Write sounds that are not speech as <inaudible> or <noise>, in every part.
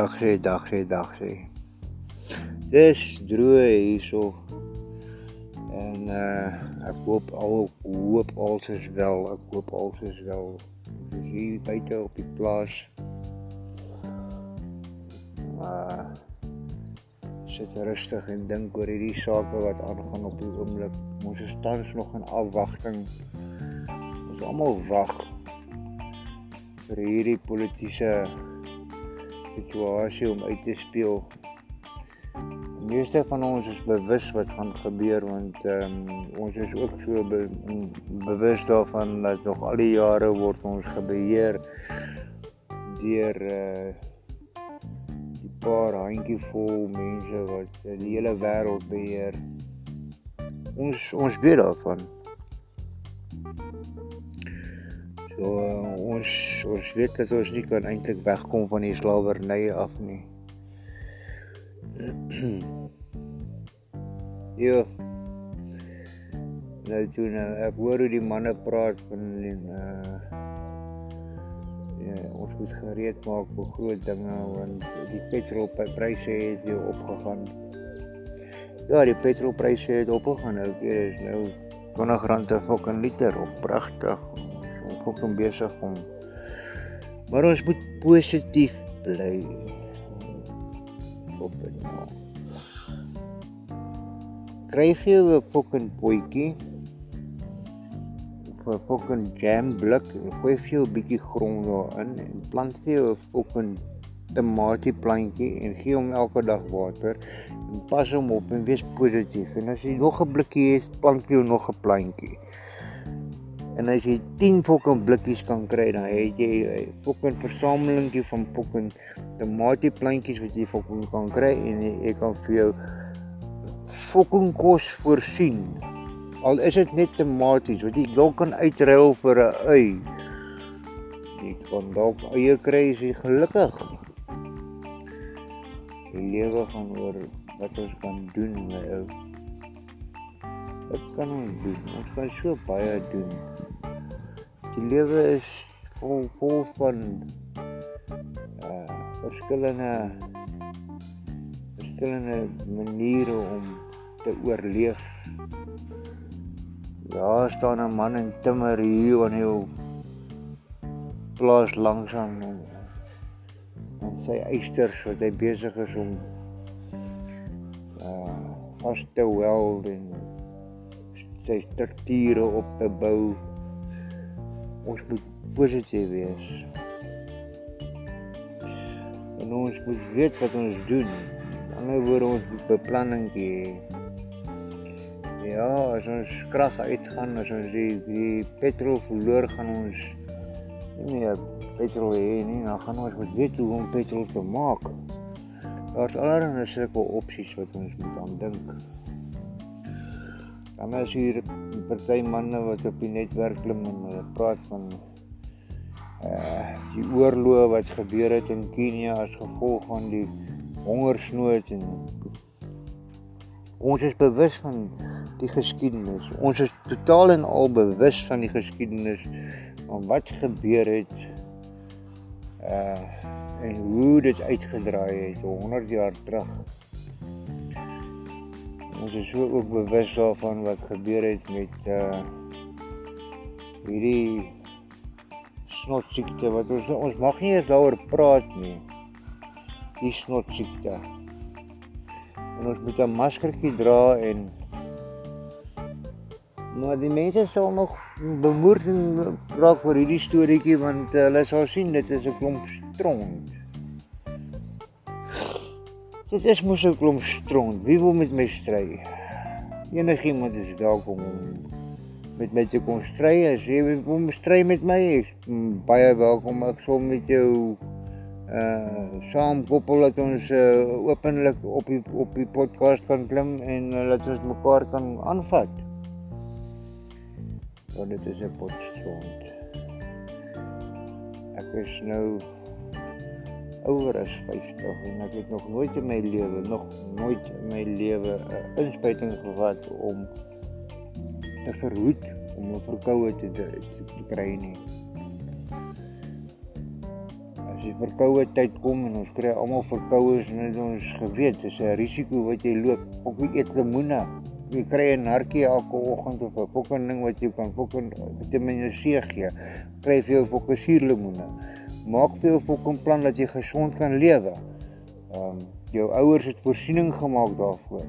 Dag sê, dag sê, dag sê. Dis droë hierso. En uh ek hoop al hoop alles is wel. Ek hoop alles is wel. Hier buite op die plaas. Maar sit rustig en dink oor hierdie sake wat aangaan op die oomblik. Ons is tans nog in afwagting. Ons almal wag vir hierdie politieke situasie om uit te speel. Die meeste van ons is bewus wat gaan gebeur want ehm um, ons is ook so be bewus daarvan dat nog al die jare word ons gebeheer deur uh die paar handjievol mense wat die hele wêreld beheer. Ons ons weet daarvan. Ons ons weet dat ons nie kan eintlik wegkom van die slawerny af nie. <clears throat> ja. Nou toe nou, ek hoor hoe die manne praat van uh ja, ons moet gereed maak vir groot dinge want die petrolpryse het weer opgegaan. Ja, die petrolpryse het opgegaan. Nou is nou 20 rand per fucking liter op pragtig fucking besig om maar ons moet positief bly. Op en nou. Kry jy 'n fucking potjie? Of 'n fucking jam blik, gooi jy 'n bietjie grond daarin en plant jy 'n fucking tamatie plantjie en gee hom elke dag water en pas hom op en wees positief. En as jy nog 'n blikkie het, plant jy nog 'n plantjie. En as jy 10 fucking blikkies kan kry, dan het jy 'n fucking versamelingkie van fucking tamatie plantjies wat jy fucking kan kry en jy, kan vir jou fucking kos voorsien. Al is dit net tamaties wat jy dalk kan uitruil vir 'n ui. Jy kan dalk eie kry as jy gelukkig. Die lewe gaan oor wat ons kan doen met ou. Wat kan ons doen? Ons kan so baie doen die lewe is vol vol van uh verskillende verskillende maniere om te oorleef. Daar staan 'n man in timmer hier aan jou plaas langsaan en, en sy eisters wat hy besig is om uh vas te weld en sy strukture op te bou ons moet positief wees. En ons moet weet wat ons doen. Ander woorde ons moet beplanning hê. Ja, as ons krag uitgaan, as ons die die petrol verloor gaan ons nie meer petrol hê nie, dan gaan ons moet weet hoe om petrol te maak. Daar's allerlei sulke opsies wat ons moet aan dink. Dan is hier party manne wat op die netwerk klim en hulle praat van uh die oorlog wat gebeur het in Kenia as gevolg van die hongersnood en ons is bewus van die geskiedenis. Ons is totaal en al bewus van die geskiedenis van wat gebeur het uh en hoe dit uitgedraai het 100 jaar terug ons is so ook bewus daarvan wat gebeur het met uh hierdie snot siekte wat ons ons mag nie eens daaroor praat nie. Die snot siekte. En ons moet 'n maskertjie dra en maar die mense sal nog bemoerd raak oor hierdie storieetjie want hulle sal sien dit is 'n klomp stront. Dit is mos 'n klomp stront. Wie wil met my stry? Enigiemand is welkom om met my te kom stry. As jy wil stry met my, ek baie welkom. Ek sal met jou uh saam koppel dat ons uh, openlik op die op die podcast kan klim en uh, dat ons mekaar kan aanvat. Want dit is 'n potstront. Ek is nou ouer as 50 en ek het nog nooit in my lewe nog nooit in my lewe 'n inspuiting gehad om te verhoed om 'n verkoue te, te, te kry nie. As die verkoue tyd kom en ons kry almal verkoues en ons geweet dis 'n risiko wat jy loop. Ook jy eet lemoene. Jy kry 'n hartjie elke oggend of 'n fucking ding wat jy kan fucking vitamine C gee. Kry vir jou fucking suurlemoene. Maak vir jou fucking plan dat jy gesond kan lewe. Ehm um, jou ouers het voorsiening gemaak daarvoor.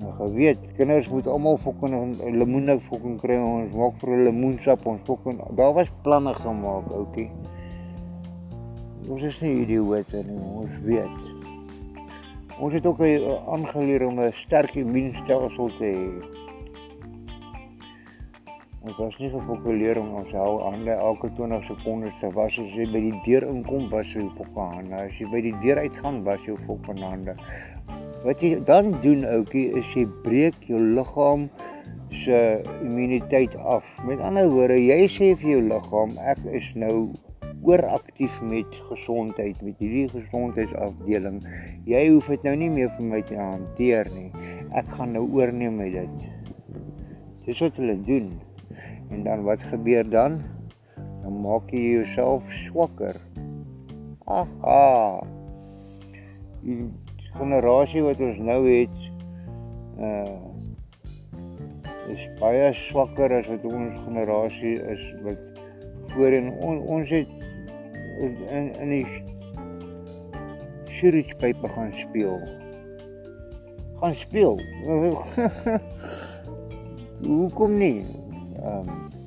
Nou geweet, kinders moet almal fucking lemoene fucking kry. Ons maak vir hulle lemoensap, ons fucking daar was planne gemaak, oukie. Ons is nie idioote nie, ons weet. Ons het ook aangeleer om 'n sterk immuunstelsel te hê. Ons was nie gefokuleer om ons hou hande elke 20 sekondes te was as jy by die deur inkom was jy op jou hande. As jy by die deur uitgaan was jy op jou hande. Wat jy dan doen ouetjie is jy breek jou liggaam se immuniteit af. Met ander woorde, jy sê vir jou liggaam ek is nou ooraktief met gesondheid met hierdie gesondheidsafdeling. Jy hoef dit nou nie meer vir my te hanteer nie. Ek gaan nou oorneem dit. Dis wat hulle doen. En dan wat gebeur dan? Dan maak jy jouself swakker. Aha. Die generasie wat ons nou het uh is baie swakker as wat ons generasie is wat voorheen on, ons het in in die pipe gaan speel. Gaan speel. <laughs> Hoekom nie? Ehm um,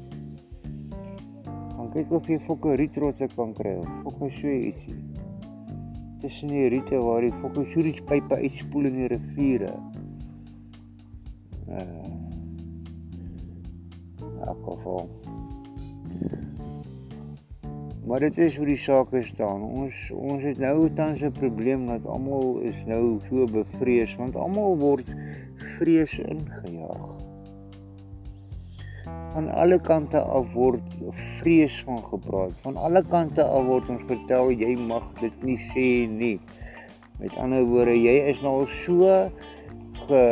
kyk of jy fokke rietrotse kan kry. Fokke so ietsie tussen die riete waar die fokusuries pipe uitspoel in die riviere. Uh. Alkohol. Maar dit is hoe die sake staan. Ons ons het nou tans 'n probleem dat almal is nou so bevrees want almal word vrees ingejaag van alle kante af word vrees van gepraat. Van alle kante af word ons vertel jy mag dit nie sê nie. Met ander woorde, jy is nou so ge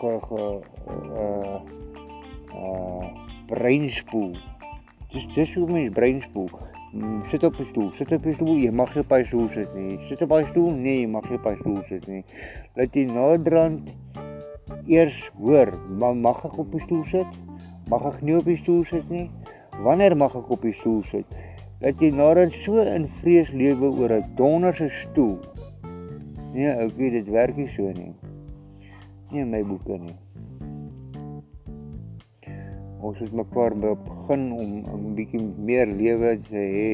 ge ge uh uh breinspoel. Dis dis hoe mens breinspoel. Sit op 'n stoel, sit op 'n stoel, jy mag nie op 'n stoel sit nie. Sit op 'n stoel, nee, jy mag nie op 'n stoel sit nie. Laat jy naderhand eers hoor, mag ek op 'n stoel sit? Mag ek nie op die stoel sit nie? Wanneer mag ek op die stoel sit? Dat jy nader so in vrees lewe oor 'n donderse stoel. Nee, oukie, dit werk nie so nie. Nie my boeke nie. Ons het mekaar begin om 'n bietjie meer lewe te hê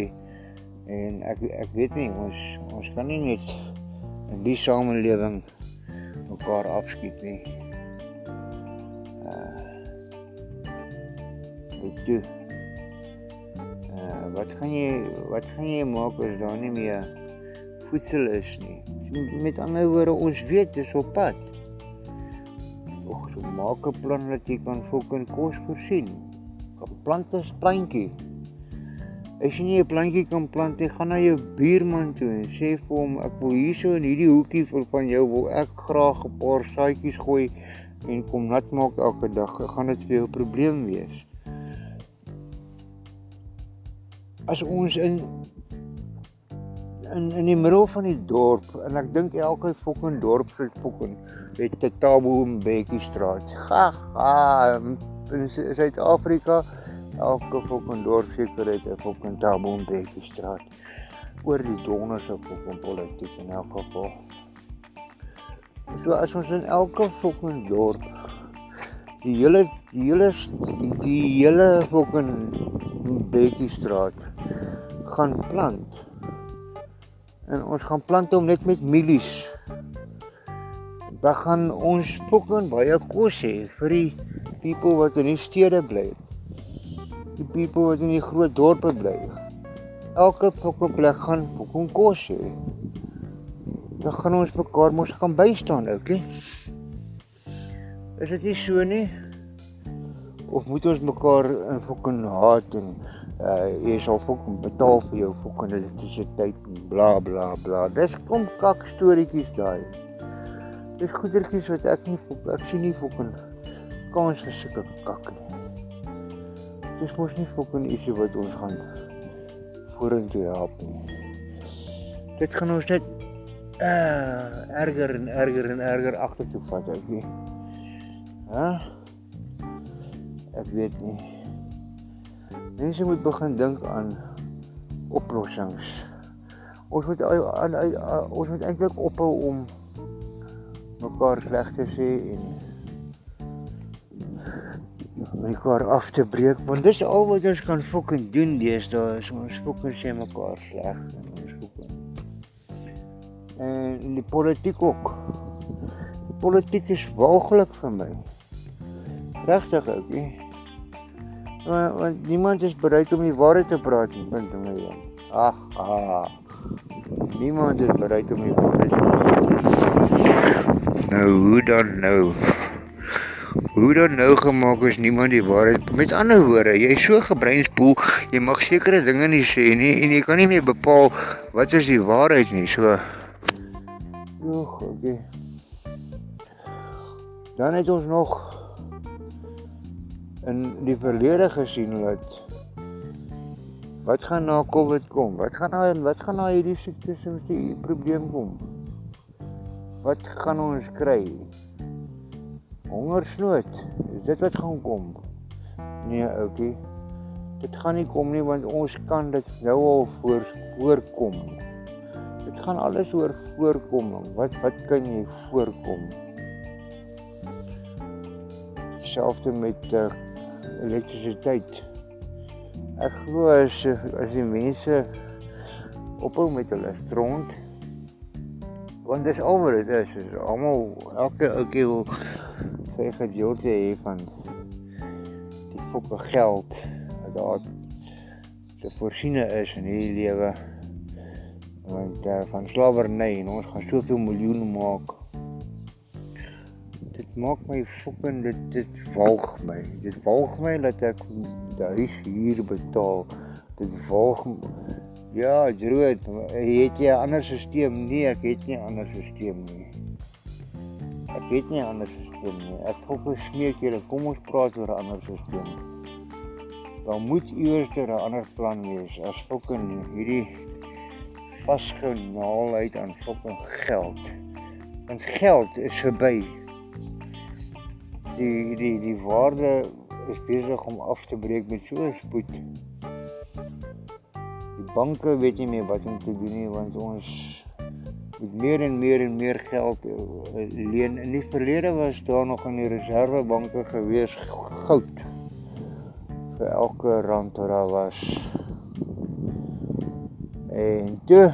en ek ek weet nie ons ons kan nie net in die samelewing mekaar afskiet nie. Dit toe. Uh wat gaan jy wat gaan jy maak as daar nie meer voedsel is nie? Met ander woorde, ons weet dis op pad. Och, so maak 'n plan dat jy kan fucking kos voorsien. 'n plantjie. As jy nie 'n plantjie kan plant nie, gaan na jou buurman toe en sê vir hom ek wil hierso in hierdie hoekie van jou wil ek graag 'n paar saadjies gooi en kom nat maak elke dag. Gaan dit vir jou 'n probleem wees? As ons in in in die middel van die dorp en ek dink elke fucking dorp se fucking het 'n taboe in Bekkie straat. Ha ha in Suid-Afrika elke fucking dorp seker het 'n fucking taboe in Bekkie straat oor die donderse fucking politiek in elk geval. So as ons in elke fucking dorp die hele die hele die hele fucking Bekkie straat gaan plant. En ons gaan plant hom net met mielies. Dan gaan ons fucking baie kos hê vir die people wat in die stede bly. Die people wat in die groot dorpe bly. Elke fucking plek gaan fucking kos hê. Dan gaan ons mekaar mos gaan bystaan, okay? Is dit nie so nie? Of moet ons mekaar in fucking haat en uh jy sal fucking betaal vir jou fucking elektrisiteit en bla bla bla. Dis kom kak storieetjies daai. Dis goedertjies wat ek nie ek sien nie fucking kans vir sulke kak nie. Dis mos nie fucking ietsie wat ons gaan vorentoe help nie. dit gaan ons net uh, erger en erger en erger agtertoe vat, oukie. Hæ? Ek weet nie. Mense moet begin dink aan oplossings. Ons moet ons moet eintlik ophou om mekaar sleg te sê en mekaar af te breek want dis al wat ons kan fucking doen deesdae is ons fucking sê mekaar sleg en ons fucking en in die politiek ook die politiek is walglik vir my regtig ook nie want, want niemand is bereid om die waarheid te praat nie punt my dan ag ag niemand is bereid om die waarheid te praat nou hoe dan nou Hoe dan nou gemaak is niemand die waarheid. Met ander woorde, jy is so gebreinspoel, jy mag sekere dinge nie sê nie en jy kan nie meer bepaal wat is die waarheid nie. So Oeg, okay. Dan het ons nog in die verlede gesien dat wat gaan na Covid kom? Wat gaan na wat gaan na hierdie siektes en die probleem kom? Wat gaan ons kry? hongersnood. Is dit wat gaan kom? Nee, oukie. Dit gaan nie kom nie want ons kan dit nou al voor voorkom. Dit gaan alles oor voorkoming. Wat wat kan jy voorkom? Selfs met uh, elektrisiteit. Ek glo as as die mense ophou met hulle stront want dis al wat dit is. Is almal elke ouetjie wil sy gedeelte hê van die fokke geld wat daar te voorsiene is in hierdie lewe want uh, van slawerny en ons gaan soveel miljoene maak dit maak my fucking dit dit walg my dit walg my dat ek daai huur betaal dit walg ja drood het jy 'n ander stelsel nee ek het nie 'n ander stelsel nie ek het nie 'n ander stelsel nie. Ek hoop besmeek julle, kom ons praat oor 'n ander stelsel. Daar moet iewers 'n ander plan wees as fucking hierdie vasgenaalheid aan fucking geld. Want geld is verby. Die die die waarde is besig om af te breek met so 'n spoed. Die banke weet nie meer wat om te doen nie want ons met meer en meer en meer geld uh, leen. In die verlede was daar nog in die reservebanke gewees goud vir elke rand wat daar was. En toe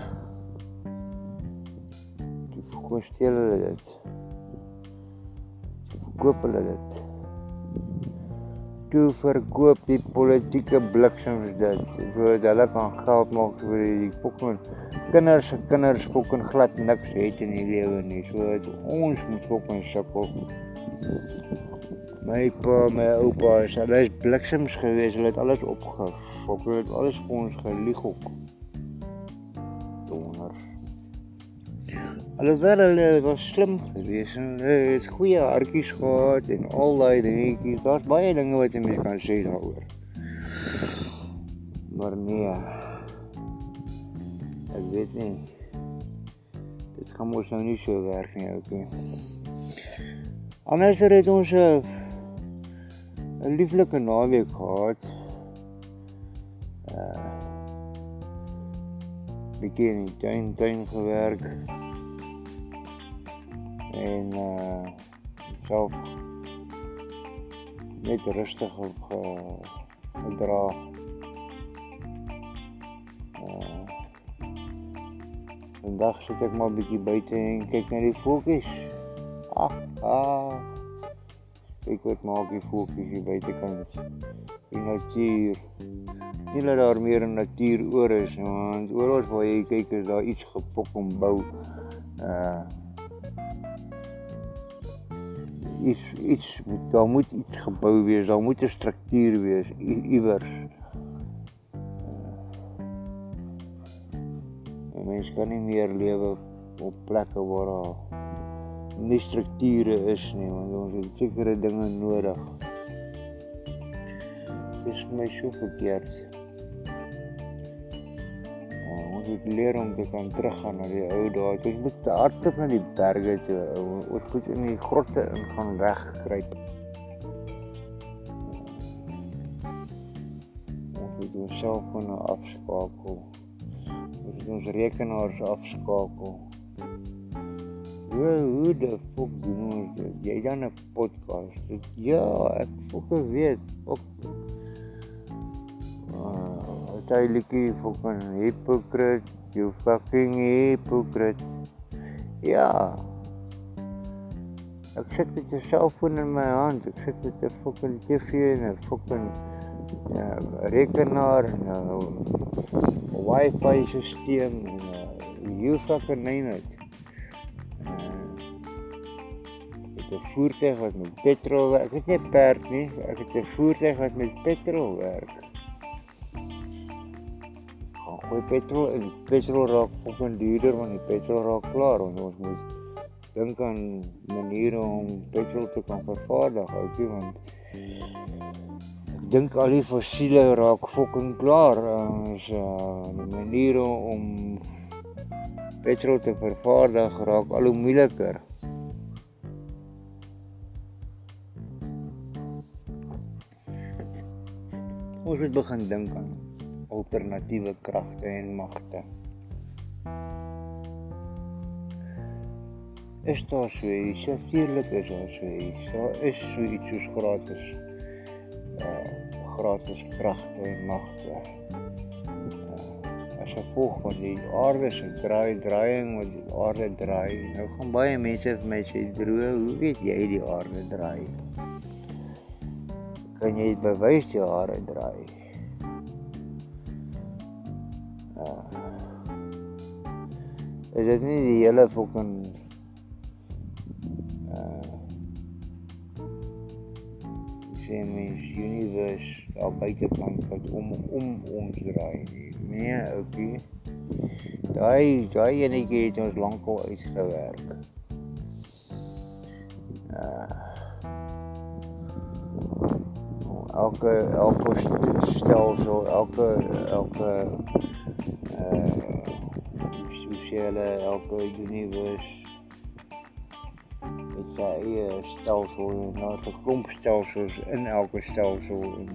toe kostel hulle dit. Koop hulle dit toe verkoop die politieke bliksems dit sodat hulle kan geld maak vir die fucking kinders se kinders fucking glad niks het in die lewe nie so ons moet fucking sukkel. My pa my oupa hulle is bliksems gewees hulle het alles opgefok hulle het alles vir ons gelieg op Alhoewel hulle was slim geweest en hulle het goeie hartjies gehad en al daai dingetjies. Daar's baie dinge wat jy mens kan sê daaroor. Maar nee. Ek weet nie. Dit gaan mos nou nie so werk nie, okay. Anders het ons 'n 'n lieflike naweek gehad. Uh begin in tuin tuin gewerk en uh self net rustig op gedra. Uh vandag sit ek maar bietjie buite en kyk na die voeltjies. Ah, ah. Ek weet maar die voeltjies hier buite kan in natuur. Nie dat daar meer natuur oor is, want oral waar jy kyk is daar iets gepok om bou. Uh iets iets daar moet iets gebou wees, daar moet 'n struktuur wees iewers. Uh, mens kan nie meer lewe op plekke waar daar nie strukture is nie, want ons het sekere dinge nodig. Dit is my so verkeerd. Moet leer om te kan teruggaan na die ou dae. Ons moet hardloop na die berge toe. Ons moet in die grotte ingaan wegkruip. Ons moet ons selfone afskakel. Ons moet ons rekenaars afskakel. Hoe hoe die fok doen ons dit? Jy dan 'n podcast. Ja, ek fok weet. Fok tydelike fucking hypocrite, you fucking hypocrite. Ja. Ek sit met 'n selfoon in my hand. Ek sit met 'n fucking TV en 'n fucking ja, rekenaar en 'n Wi-Fi stelsel en uh, you fucking name it. Uh, 'n voertuig wat met petrol werk. Ek het nie perd nie. Ek het 'n voertuig wat met petrol werk gooi petrol en petrol raak 'n duurder want die petrol raak klaar. En ons moet dink aan maniere om petrol te kan vervaardig oukie want ek dink al die fossiele raak fucking klaar. Ons uh, maniere om petrol te vervaardig raak al hoe moeiliker. Ons moet begin dink aan alternatiewe kragte en magte. Is daar so iets? Natuurlik is daar so iets. Daar is so iets soos gratis uh gratis kragte en magte. Uh, as gevolg van die aarde se draai draaiing wat die aarde draai. Nou gaan baie mense vir my sê, "Droe, hoe weet jy die aarde draai?" Kan jy bewys die aarde draai? Is dit nie die hele fucking uh sien mens universe daar buitekant wat om om ons draai nie. Nee, okay. Daai daai enetjie het ons lankal uitgewerk. Uh elke elke stelsel elke elke uh spesiale elke universe dit sy eie stelsel en nou 'n klomp stelsels in elke stelsel en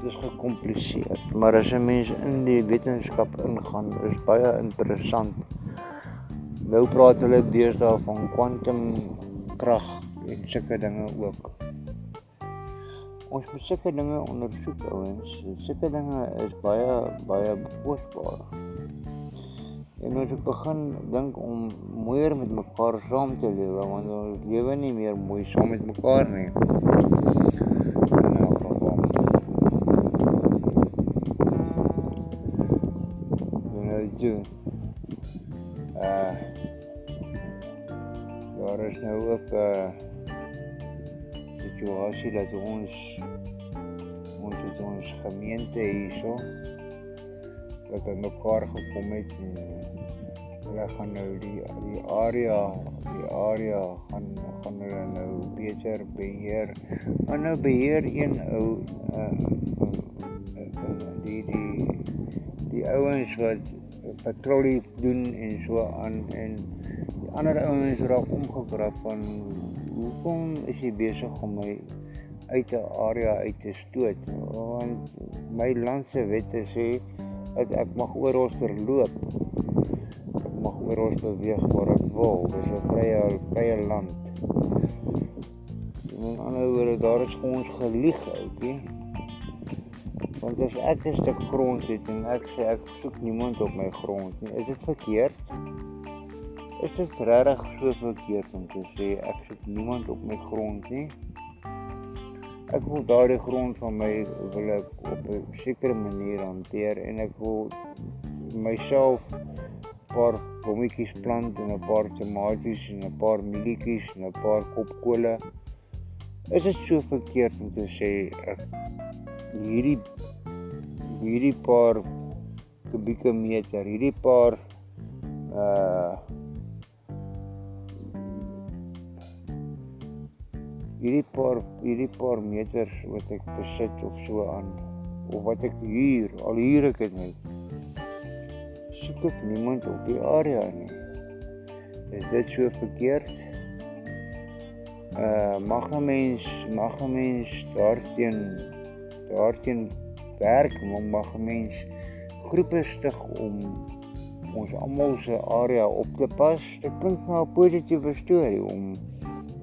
dit is gekompliseer maar as 'n mens in die wetenskap ingaan is baie interessant. Nou praat hulle deesdae van kwantum krag en sulke dinge ook. Ons moet sulke dinge ondersoek ouens sulke dinge is baie baie kosbaar En ons moet begin dink om mooier met mekaar saam te lewe want ons lewe nie meer mooi saam met mekaar nie. Nou, uh daar is nou ook 'n uh, situasie dat ons ons het ons gemeente hierso by mekaar gekom het en hulle gaan nou die die area die area gaan gaan hulle nou beter beheer. Maar nou beheer een ou uh, die die die ouens wat patrollie doen en so aan en die ander ouens raak omgekrap van hoekom is jy besig om my uit 'n area uit te stoot want my land se wette sê dat ek mag oral verloop. Ek mag oral beweeg waar ek wil. Dis 'n vrye vrye land. In ander woorde, daar is ons gelieg, ouetjie. Want as ek 'n stuk grond het en ek sê ek soek niemand op my grond nie, is dit verkeerd? Is dit regtig so verkeerd om te sê ek soek niemand op my grond nie? Ek wil daardie grond van my wil ek op 'n sekere manier hanteer en ek wil myself paar bommetjies plant en 'n paar tomaties en 'n paar mielietjies en 'n paar kopkole. Is dit so verkeerd om te sê ek hierdie hierdie paar kubieke meter, hierdie paar uh hierdie paar hierdie paar meters wat ek besit of so aan of wat ek huur al huur ek dit net soek ek niemand op die area nie. Is dit so verkeerd? Uh mag 'n mens mag 'n mens daarteen daarteen werk, mag 'n mens groepe stig om ons almal se area op te pas. Dit klink nou 'n positiewe storie om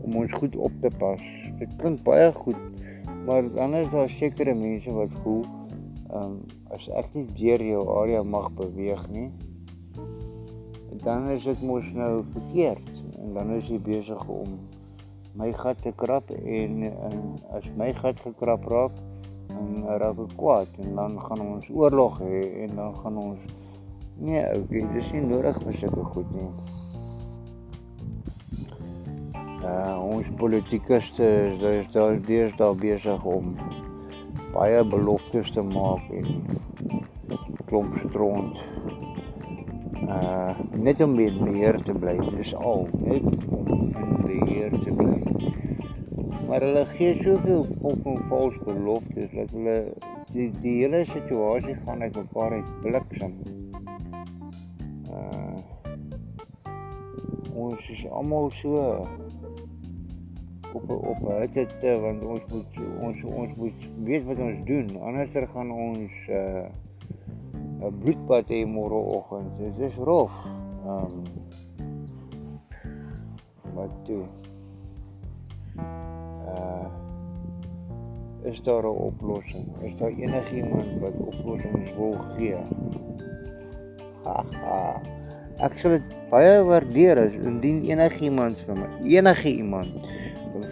om ons goed op te pas. Dit klink baie goed, maar dan is daar sekere mense wat voel ehm um, as ek nie deur jou area mag beweeg nie, dan is dit mos nou verkeerd en dan is jy besig om my gat te krap en, en as my gat gekrap raak en raak ek kwaad en dan gaan ons oorlog hê en dan gaan ons nee, okay, dis nie nodig vir sulke goed nie. Uh ons politikuste is is daar deers daar besig om baie beloftes te maak en klomp stront. Uh net om weer meer te bly, dis al, net om in beheer te bly. Maar hulle gee soveel fucking vals beloftes dat hulle die die hele situasie gaan uit mekaar uit bliksem. Uh ons is almal so op op dit want ons moet ons ons moet weet wat ons doen anders gaan ons uh 'n bloedbad hê môre oggend. Dit is rof. Ehm um, wat toe? Uh is daar 'n oplossing? Is daar enigiemand wat oplossings wil gee? Haha. Ek sal dit baie waardeer as indien enigiemand vir my, enige iemand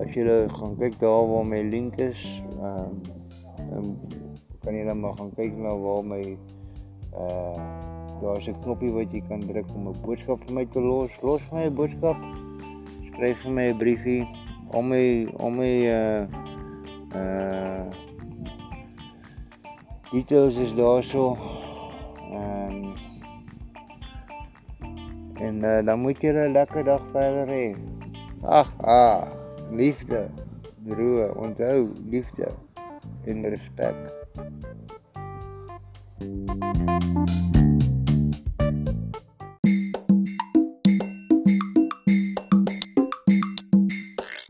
as jy gaan kyk daar waar my link is, ehm um, kan dan maar gaan kyk na waar my uh daar's 'n knoppie wat jy kan druk om 'n boodskap vir my te los. Los my 'n boodskap. Skryf vir my 'n briefie om my om my uh uh details is daarso. Ehm um, en uh, dan moet jy 'n lekker dag verder hê. Ag, ah liefde, broer, onthou liefde en respek. thank you